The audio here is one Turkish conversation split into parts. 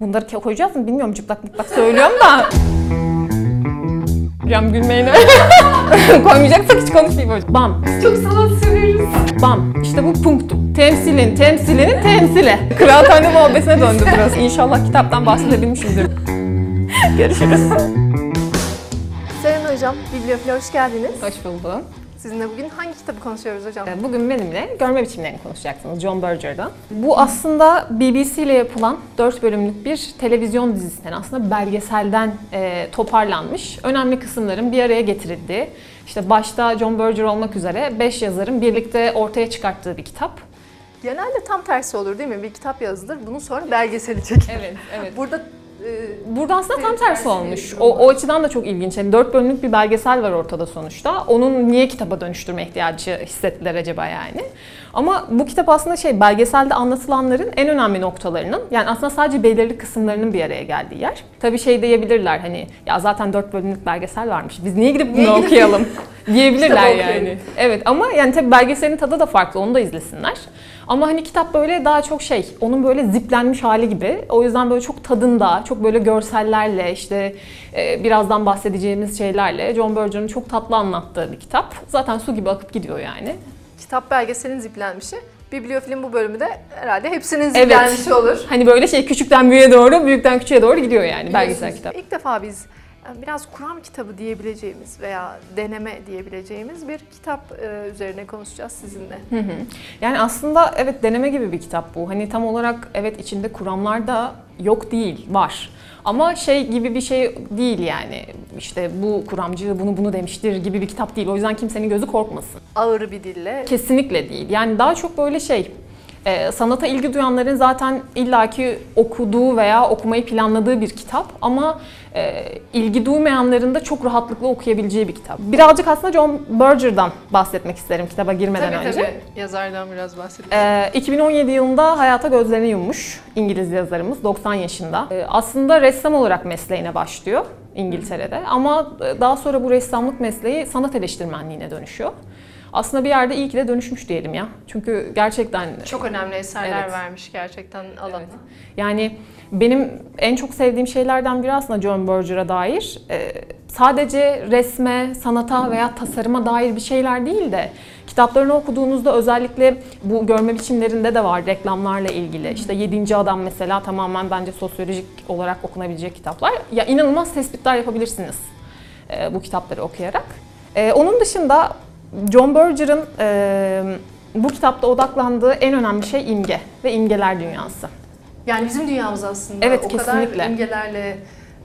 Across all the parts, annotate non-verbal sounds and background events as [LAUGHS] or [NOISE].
Bunları koyacağız mı bilmiyorum çıplak mıplak söylüyorum da. Hocam gülmeyin [LAUGHS] Koymayacaksak hiç konuşmayayım hocam. Bam. Çok sanat severiz. Bam. İşte bu punktu. Temsilin, temsilinin temsili. Kıraathane muhabbetine döndü burası. İnşallah kitaptan bahsedebilmişimdir. [LAUGHS] Görüşürüz. Sayın hocam, Bibliofil'e hoş geldiniz. Hoş buldum. Sizinle bugün hangi kitabı konuşuyoruz hocam? Ee, Bugün benimle görme biçimlerini konuşacaksınız John Berger'dan. Bu aslında BBC ile yapılan 4 bölümlük bir televizyon dizisinden aslında belgeselden e, toparlanmış. Önemli kısımların bir araya getirildiği, işte başta John Berger olmak üzere 5 yazarın birlikte ortaya çıkarttığı bir kitap. Genelde tam tersi olur değil mi? Bir kitap yazılır, bunun sonra belgeseli çekilir. Evet, evet. Burada Burada aslında tam tersi olmuş. O, o açıdan da çok ilginç. Yani 4 bölümlük bir belgesel var ortada sonuçta. Onun niye kitaba dönüştürme ihtiyacı hissettiler acaba yani? Ama bu kitap aslında şey belgeselde anlatılanların en önemli noktalarının yani aslında sadece belirli kısımlarının bir araya geldiği yer. Tabii şey diyebilirler hani ya zaten 4 bölümlük belgesel varmış. Biz niye gidip bunu Niye okuyalım [LAUGHS] diyebilirler okuyalım. yani. Evet ama yani tabii belgeselin tadı da farklı onu da izlesinler. Ama hani kitap böyle daha çok şey, onun böyle ziplenmiş hali gibi. O yüzden böyle çok tadında, çok böyle görsellerle, işte e, birazdan bahsedeceğimiz şeylerle John Berger'ın çok tatlı anlattığı bir kitap. Zaten su gibi akıp gidiyor yani. kitap belgeselin ziplenmişi. Bibliofil'in bu bölümü de herhalde hepsinin Evet. ziplenmişi olur. Hani böyle şey küçükten büyüğe doğru, büyükten küçüğe doğru gidiyor yani belgesel kitap. İlk defa biz biraz Kur'an kitabı diyebileceğimiz veya deneme diyebileceğimiz bir kitap e, üzerine konuşacağız sizinle. Hı hı. Yani aslında evet deneme gibi bir kitap bu. Hani tam olarak evet içinde kuramlar da yok değil, var. Ama şey gibi bir şey değil yani. İşte bu kuramcı bunu bunu demiştir gibi bir kitap değil. O yüzden kimsenin gözü korkmasın. Ağır bir dille Kesinlikle değil. Yani daha çok böyle şey e, sanata ilgi duyanların zaten illaki okuduğu veya okumayı planladığı bir kitap ama e, ilgi duymayanların da çok rahatlıkla okuyabileceği bir kitap. Birazcık aslında John Berger'dan bahsetmek isterim kitaba girmeden Tabii önce. tabii yazardan biraz bahsedelim. Ee, 2017 yılında hayata gözlerini yummuş İngiliz yazarımız 90 yaşında. Ee, aslında ressam olarak mesleğine başlıyor İngiltere'de ama e, daha sonra bu ressamlık mesleği sanat eleştirmenliğine dönüşüyor. Aslında bir yerde iyi ki de dönüşmüş diyelim ya. Çünkü gerçekten Çok önemli eserler Evet. vermiş gerçekten alana. Evet. Yani benim en çok sevdiğim şeylerden biri aslında John Berger'a dair e, sadece resme, sanata veya tasarıma dair bir şeyler değil de kitaplarını okuduğunuzda özellikle bu görme biçimlerinde de var reklamlarla ilgili. İşte Yedinci Adam mesela tamamen bence sosyolojik olarak okunabilecek kitaplar. Ya inanılmaz tespitler yapabilirsiniz e, bu kitapları okuyarak. E, onun dışında John Berger'ın e, bu kitapta odaklandığı en önemli şey imge ve imgeler dünyası. Yani bizim dünyamız aslında Evet, o kesinlikle. kadar imgelerle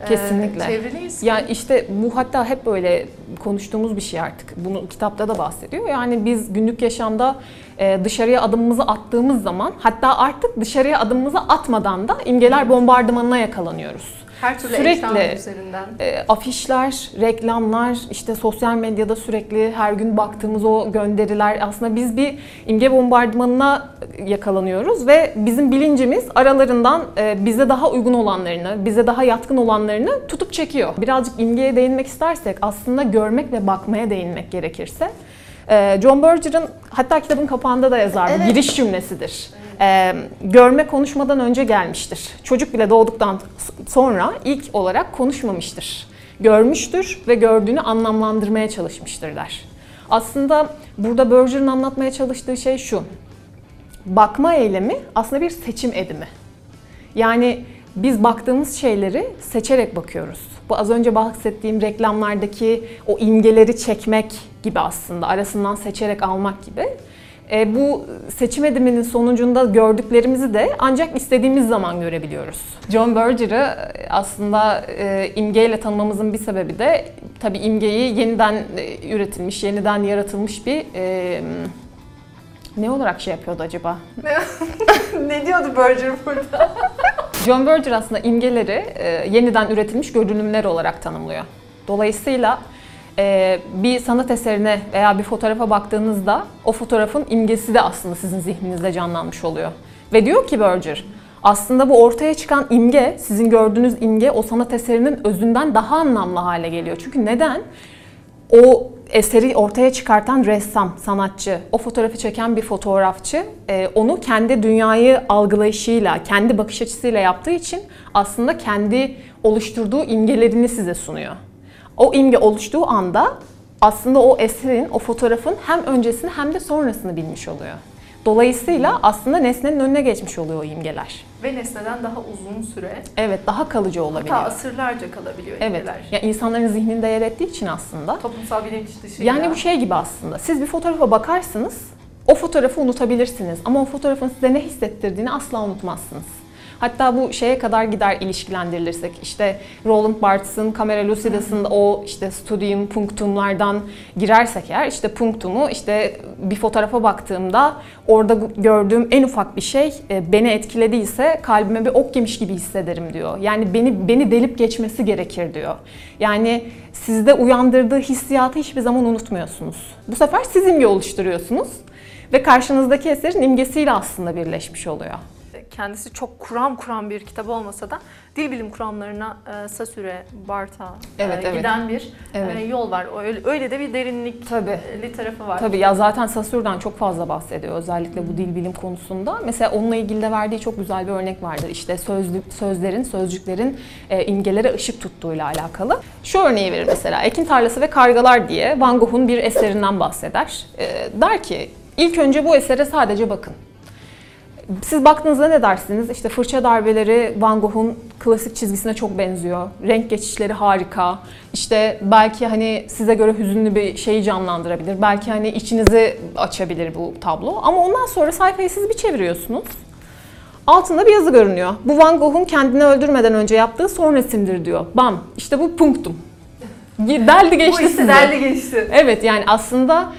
Kesinlikle. Ya işte bu hatta hep böyle konuştuğumuz bir şey artık. Bunu kitapta da bahsediyor. Yani biz günlük yaşamda e, dışarıya adımımızı attığımız zaman hatta artık dışarıya adımımızı atmadan da imgeler bombardımanına yakalanıyoruz. Her türlü sürekli- üzerinden. E, afişler, reklamlar, işte sosyal medyada sürekli her gün baktığımız o gönderiler aslında biz bir imge bombardımanına yakalanıyoruz ve bizim bilincimiz aralarından e, bize daha uygun olanlarını, bize daha yatkın olanlarını tutup çekiyor. Birazcık imgeye değinmek istersek aslında görmek ve bakmaya değinmek gerekirse e, John Berger'ın hatta kitabın kapağında da yazar Evet. giriş cümlesidir. E, görme konuşmadan önce gelmiştir. Çocuk bile doğduktan sonra ilk olarak konuşmamıştır. Görmüştür ve gördüğünü anlamlandırmaya çalışmıştır der. Aslında burada Berger'ın anlatmaya çalıştığı şey şu. Bakma eylemi aslında bir seçim edimi. Yani biz baktığımız şeyleri seçerek bakıyoruz. Bu az önce bahsettiğim reklamlardaki o imgeleri çekmek gibi aslında arasından seçerek almak gibi. E, bu seçim ediminin sonucunda gördüklerimizi de ancak istediğimiz zaman görebiliyoruz. John Berger'ı e, aslında e, imgeyle tanımamızın bir sebebi de tabii imgeyi yeniden e, üretilmiş, yeniden yaratılmış bir e, ne olarak şey yapıyordu acaba? [LAUGHS] ne diyordu Berger burada? John Berger aslında imgeleri e, yeniden üretilmiş görünümler olarak tanımlıyor. Dolayısıyla e, bir sanat eserine veya bir fotoğrafa baktığınızda o fotoğrafın imgesi de aslında sizin zihninizde canlanmış oluyor. Ve diyor ki Berger, aslında bu ortaya çıkan imge, sizin gördüğünüz imge o sanat eserinin özünden daha anlamlı hale geliyor. Çünkü neden? O eseri ortaya çıkartan ressam, sanatçı, o fotoğrafı çeken bir fotoğrafçı e, onu kendi dünyayı algılayışıyla, kendi bakış açısıyla yaptığı için aslında kendi oluşturduğu imgelerini size sunuyor. O imge oluştuğu anda aslında o eserin, o fotoğrafın hem öncesini hem de sonrasını bilmiş oluyor. Dolayısıyla aslında nesnenin önüne geçmiş oluyor o imgeler. Ve nesneden daha uzun süre, Evet, daha kalıcı olabiliyor. hatta asırlarca kalabiliyor Evet. imgeler. Ya insanların zihninde yer ettiği için aslında. Toplumsal bilinç dışı. Yani bu şey gibi aslında. Siz bir fotoğrafa bakarsınız, o fotoğrafı unutabilirsiniz ama o fotoğrafın size ne hissettirdiğini asla unutmazsınız. Hatta bu şeye kadar gider ilişkilendirirsek işte Roland Barthes'ın Camera Lucida'sın o işte studium punctumlardan girersek eğer işte punctumu işte bir fotoğrafa baktığımda orada gördüğüm en ufak bir şey e, beni etkilediyse kalbime bir ok yemiş gibi hissederim diyor. Yani beni beni delip geçmesi gerekir diyor. Yani sizde uyandırdığı hissiyatı hiçbir zaman unutmuyorsunuz. Bu sefer siz imge oluşturuyorsunuz ve karşınızdaki eserin imgesiyle aslında birleşmiş oluyor. Kendisi çok kuram kuram bir kitap olmasa da dil bilim kuramlarına e, Saussure, Barthes'a e, Evet, evet. giden bir Evet. e, yol var. Öyle, öyle de bir derinlik Tabii. e, tarafı var. Tabii ya zaten Sasur'dan çok fazla bahsediyor özellikle bu dil bilim konusunda. Mesela onunla ilgili de verdiği çok güzel bir örnek vardır. İşte sözlü, sözlerin, sözcüklerin e, imgelere ışık tuttuğuyla alakalı. Şu örneği verir mesela. Ekin tarlası ve kargalar diye Van Gogh'un bir eserinden bahseder. E, der ki ilk önce bu esere sadece bakın. Siz baktığınızda ne dersiniz? İşte fırça darbeleri Van Gogh'un klasik çizgisine çok benziyor. Renk geçişleri harika. İşte belki hani size göre hüzünlü bir şeyi canlandırabilir. Belki hani içinizi açabilir bu tablo. Ama ondan sonra sayfayı siz bir çeviriyorsunuz. Altında bir yazı görünüyor. Bu Van Gogh'un kendini öldürmeden önce yaptığı son resimdir diyor. Bam! İşte bu punktum. [LAUGHS] Deldi geçti Bu işte sizi. derli geçti. Evet yani aslında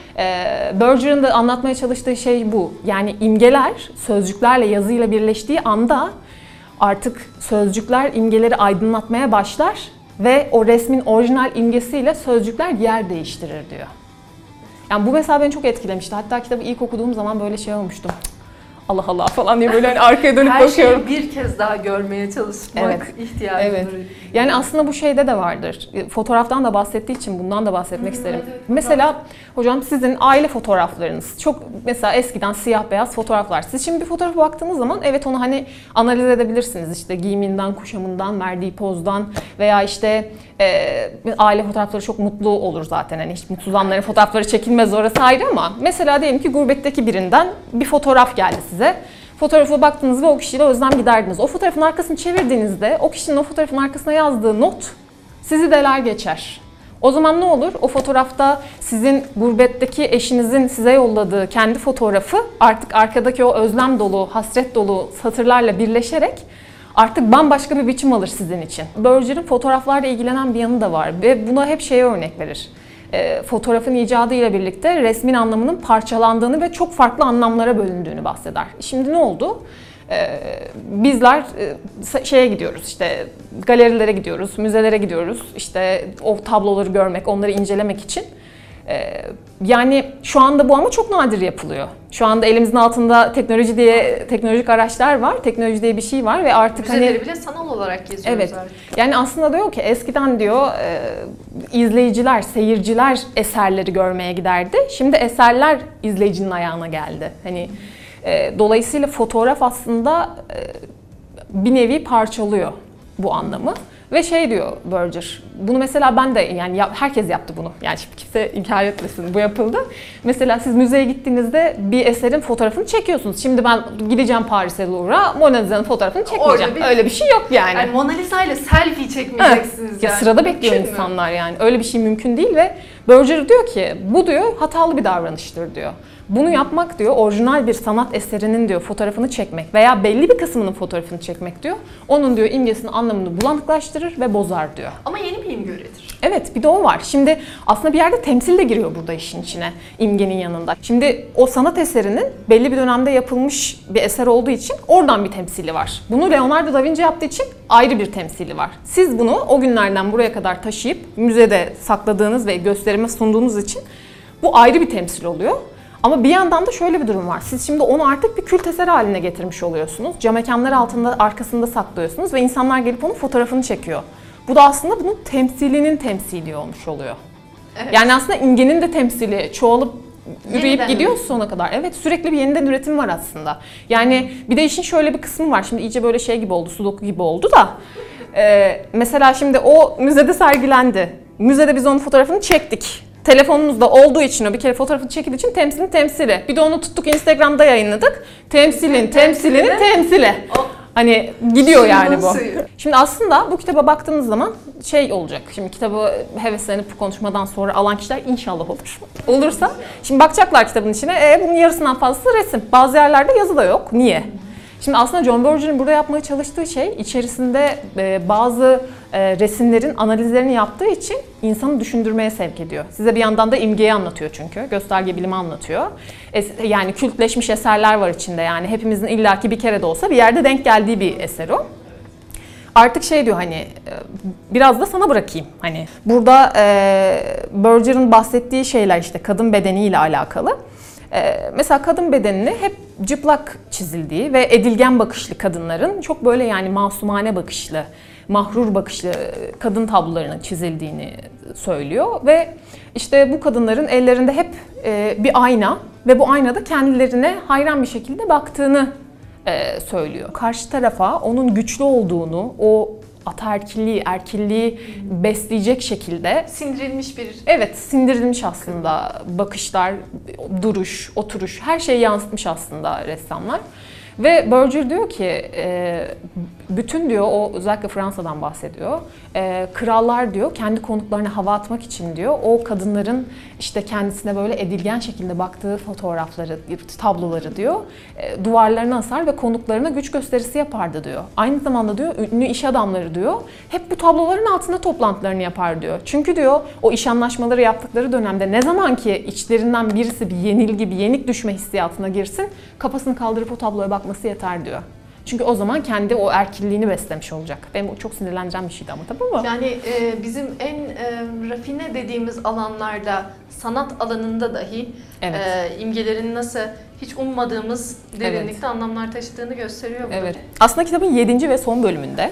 Berger'ın da anlatmaya çalıştığı şey bu. Yani imgeler sözcüklerle yazıyla birleştiği anda artık sözcükler imgeleri aydınlatmaya başlar ve o resmin orijinal imgesiyle sözcükler yer değiştirir diyor. Yani bu mesela beni çok etkilemişti. Hatta kitabı ilk okuduğum zaman böyle şey olmuştum. Allah Allah falan diye böyle hani arkaya dönüp Her bakıyorum. şeyi bir kez daha görmeye çalışmak Evet. ihtiyacı Evet. Yani aslında bu şeyde de vardır. E, Fotoğraftan da bahsettiği için bundan da bahsetmek Hı, isterim. evet, mesela hocam sizin aile fotoğraflarınız çok mesela eskiden siyah beyaz fotoğraflar. Siz şimdi bir fotoğrafa baktığınız zaman evet onu hani analiz edebilirsiniz. İşte giyiminden, kuşamından, verdiği pozdan veya işte e, aile fotoğrafları çok mutlu olur zaten. Hani hiç mutsuz anların fotoğrafları çekilmez orası ayrı ama mesela diyelim ki gurbetteki birinden bir fotoğraf geldi size. Fotoğrafa baktınız ve o kişiyle özlem giderdiniz. O fotoğrafın arkasını çevirdiğinizde o kişinin o fotoğrafın arkasına yazdığı not sizi deler geçer. O zaman ne olur? O fotoğrafta sizin gurbetteki eşinizin size yolladığı kendi fotoğrafı artık arkadaki o özlem dolu, hasret dolu satırlarla birleşerek artık bambaşka bir biçim alır sizin için. Berger'ın fotoğraflarla ilgilenen bir yanı da var ve buna hep şeye örnek verir. E, fotoğrafın icadı ile birlikte resmin anlamının parçalandığını ve çok farklı anlamlara bölündüğünü bahseder. Şimdi ne oldu? Ee, bizler e, şeye gidiyoruz işte galerilere gidiyoruz, müzelere gidiyoruz işte o tabloları görmek, onları incelemek için. Ee, yani şu anda bu ama çok nadir yapılıyor. Şu anda elimizin altında teknoloji diye teknolojik araçlar var, teknoloji diye bir şey var ve artık hani Müzeleri bile sanal olarak geziyoruz Evet. artık. Yani aslında diyor ki eskiden diyor e, izleyiciler, seyirciler eserleri görmeye giderdi. Şimdi eserler izleyicinin ayağına geldi. Hani e, dolayısıyla fotoğraf aslında e, bir nevi parçalıyor bu anlamı. Ve şey diyor Berger, bunu mesela ben de yani ya- herkes yaptı bunu. Yani şimdi kimse inkar etmesin bu yapıldı. Mesela siz müzeye gittiğinizde bir eserin fotoğrafını çekiyorsunuz. Şimdi ben gideceğim Paris'e Louvre'a, Mona Lisa'nın fotoğrafını çekmeyeceğim. bir- Öyle bir şey yok yani. Yani Mona Lisa ile selfie çekmeyeceksiniz Ya yani. sırada bekliyor Mümkün mü? insanlar yani. Öyle bir şey mümkün değil ve Berger diyor ki bu diyor hatalı bir davranıştır diyor. Bunu yapmak diyor orijinal bir sanat eserinin diyor fotoğrafını çekmek veya belli bir kısmının fotoğrafını çekmek diyor. Onun diyor imgesinin anlamını bulanıklaştırır ve bozar diyor. Ama yeni bir imge üretir. Evet bir de o var. Şimdi aslında bir yerde temsil de giriyor burada işin içine imgenin yanında. Şimdi o sanat eserinin belli bir dönemde yapılmış bir eser olduğu için oradan bir temsili var. Bunu Leonardo da Vinci yaptığı için ayrı bir temsili var. Siz bunu o günlerden buraya kadar taşıyıp müzede sakladığınız ve gösterime sunduğunuz için bu ayrı bir temsil oluyor. Ama bir yandan da şöyle bir durum var. Siz şimdi onu artık bir kült eser haline getirmiş oluyorsunuz. Cam altında arkasında saklıyorsunuz ve insanlar gelip onun fotoğrafını çekiyor. Bu da aslında bunun temsilinin temsili olmuş oluyor. Evet. Yani aslında imgenin de temsili çoğalıp üreyip Yeniden gidiyor sonuna kadar. Evet sürekli bir yeniden üretim var aslında. Yani bir de işin şöyle bir kısmı var. Şimdi iyice böyle şey gibi oldu, sudoku gibi oldu da. Ee, mesela şimdi o müzede sergilendi. Müzede biz onun fotoğrafını çektik. Telefonumuzda olduğu için o bir kere fotoğrafını çekildiği için temsilin temsili. Bir de onu tuttuk Instagram'da yayınladık. Temsilin temsilinin temsili. O- Hani gidiyor yani bu. Şimdi aslında bu kitaba baktığınız zaman şey olacak. Şimdi kitabı heveslenip bu konuşmadan sonra alan kişiler inşallah olur. Olursa. Şimdi bakacaklar kitabın içine. E, bunun yarısından fazlası resim. Bazı yerlerde yazı da yok. Niye? Şimdi aslında John Berger'ın burada yapmaya çalıştığı şey içerisinde e, bazı e, resimlerin analizlerini yaptığı için insanı düşündürmeye sevk ediyor. Size bir yandan da imgeyi anlatıyor çünkü. Gösterge bilimi anlatıyor. Es- yani kültleşmiş eserler var içinde yani. Hepimizin illaki bir kere de olsa bir yerde denk geldiği bir eser o artık şey diyor hani e, biraz da sana bırakayım hani burada e, Berger'ın bahsettiği şeyler işte kadın bedeniyle alakalı. E, mesela kadın bedenini hep cıplak çizildiği ve edilgen bakışlı kadınların çok böyle yani masumane bakışlı, mahrur bakışlı kadın tablolarının çizildiğini söylüyor ve işte bu kadınların ellerinde hep e, bir ayna ve bu aynada kendilerine hayran bir şekilde baktığını e, söylüyor. Karşı tarafa onun güçlü olduğunu, o ataerkilliği, erkilliği besleyecek şekilde Sindirilmiş bir evet sindirilmiş aslında bakışlar, duruş, oturuş her şeyi yansıtmış aslında ressamlar. Ve Berger diyor ki e, bütün diyor o özellikle Fransa'dan bahsediyor. E, krallar diyor kendi konuklarına hava atmak için diyor o kadınların işte kendisine böyle edilgen şekilde baktığı fotoğrafları, tabloları diyor e, duvarlarına asar ve konuklarına güç gösterisi yapardı diyor. Aynı zamanda diyor ünlü iş adamları diyor hep bu tabloların altında toplantılarını yapar diyor. Çünkü diyor o iş anlaşmaları yaptıkları dönemde ne zaman ki içlerinden birisi bir yenilgi, bir yenik düşme hissiyatına girsin kafasını kaldırıp o tabloya bakması yeter diyor. Çünkü o zaman kendi o erkilliğini beslemiş olacak. Benim o çok sinirleneceğim bir şeydi ama tabii ama. Yani e, bizim en e, rafine dediğimiz alanlarda, sanat alanında dahi Evet. e, imgelerin nasıl hiç ummadığımız derinlikte anlamlar taşıdığını gösteriyor bu. da. Evet. Aslında kitabın 7. ve son bölümünde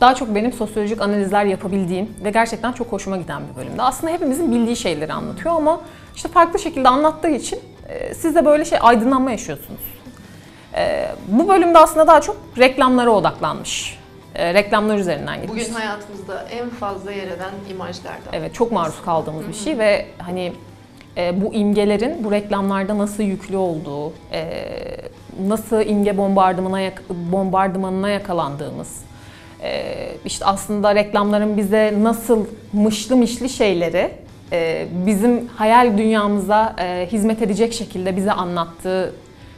daha çok benim sosyolojik analizler yapabildiğim ve gerçekten çok hoşuma giden bir bölümde. Aslında hepimizin bildiği şeyleri anlatıyor ama işte farklı şekilde anlattığı için e, siz de böyle şey aydınlanma yaşıyorsunuz. E, bu bölümde aslında daha çok reklamlara odaklanmış. E, reklamlar üzerinden gitmiş. Bugün hayatımızda en fazla yer eden imajlardan. Evet çok maruz kaldığımız bir şey ve hani e, bu imgelerin bu reklamlarda nasıl yüklü olduğu, e, nasıl imge bombardımanına, yak- bombardımanına yakalandığımız, e, işte aslında reklamların bize nasıl mışlı mışlı şeyleri e, bizim hayal dünyamıza e, hizmet edecek şekilde bize anlattığını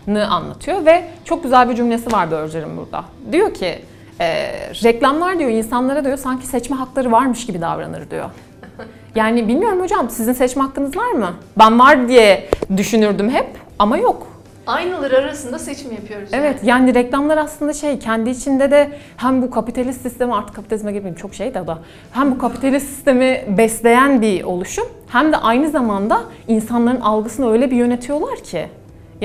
anlatıyor ve çok güzel bir cümlesi var Berger'ın burada. Diyor ki e, reklamlar diyor insanlara diyor sanki seçme hakları varmış gibi davranır diyor. [LAUGHS] Yani bilmiyorum hocam sizin seçme hakkınız var mı? Ben var diye düşünürdüm hep ama yok. Aynalar arasında seçim yapıyoruz. Evet yani. yani reklamlar aslında şey kendi içinde de hem bu kapitalist sistemi artık kapitalizme girmeyeyim çok şey de da hem bu kapitalist sistemi besleyen bir oluşum hem de aynı zamanda insanların algısını öyle bir yönetiyorlar ki.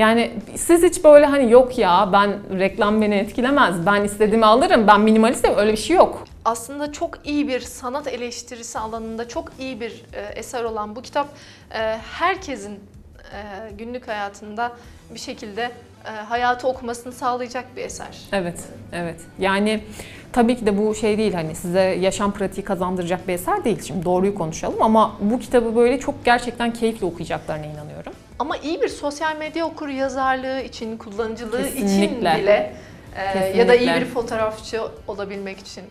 Yani siz hiç böyle hani yok ya ben reklam beni etkilemez ben istediğimi alırım ben minimalistim öyle bir şey yok. Aslında çok iyi bir sanat eleştirisi alanında çok iyi bir e, eser olan bu kitap e, herkesin e, günlük hayatında bir şekilde hayatı okumasını sağlayacak bir eser. Evet, evet. Yani tabii ki de bu şey değil hani size yaşam pratiği kazandıracak bir eser değil. Şimdi doğruyu konuşalım ama bu kitabı böyle çok gerçekten keyifle okuyacaklarına inanıyorum. Ama iyi bir sosyal medya okur yazarlığı için, kullanıcılığı için Kesinlikle. bile e, ya da iyi bir fotoğrafçı olabilmek için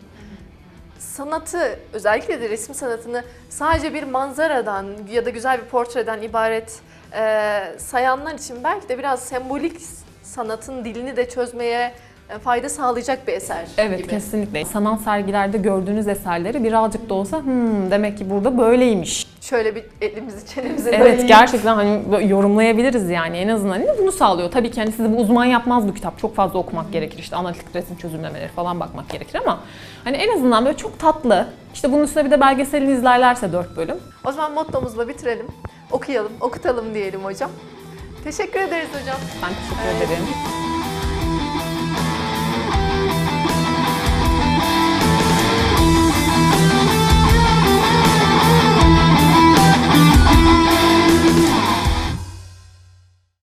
sanatı, özellikle de resim sanatını sadece bir manzaradan ya da güzel bir portreden ibaret e, sayanlar için belki de biraz sembolik sanatın dilini de çözmeye fayda sağlayacak bir eser Evet gibi. kesinlikle. Sanat sergilerde gördüğünüz eserleri birazcık da olsa hmm, demek ki burada böyleymiş. Şöyle bir elimizi çenemize Evet dayayıp- gerçekten hani yorumlayabiliriz yani en azından hani bunu sağlıyor. Tabii ki hani sizi bu uzman yapmaz bu kitap. Çok fazla okumak gerekir işte analitik resim çözümlemeleri falan bakmak gerekir ama hani en azından böyle çok tatlı. İşte bunun üstüne bir de belgeselini izlerlerse 4 bölüm. O zaman mottomuzla bitirelim. Okuyalım, okutalım diyelim hocam. Teşekkür ederiz hocam. Ben teşekkür ederim.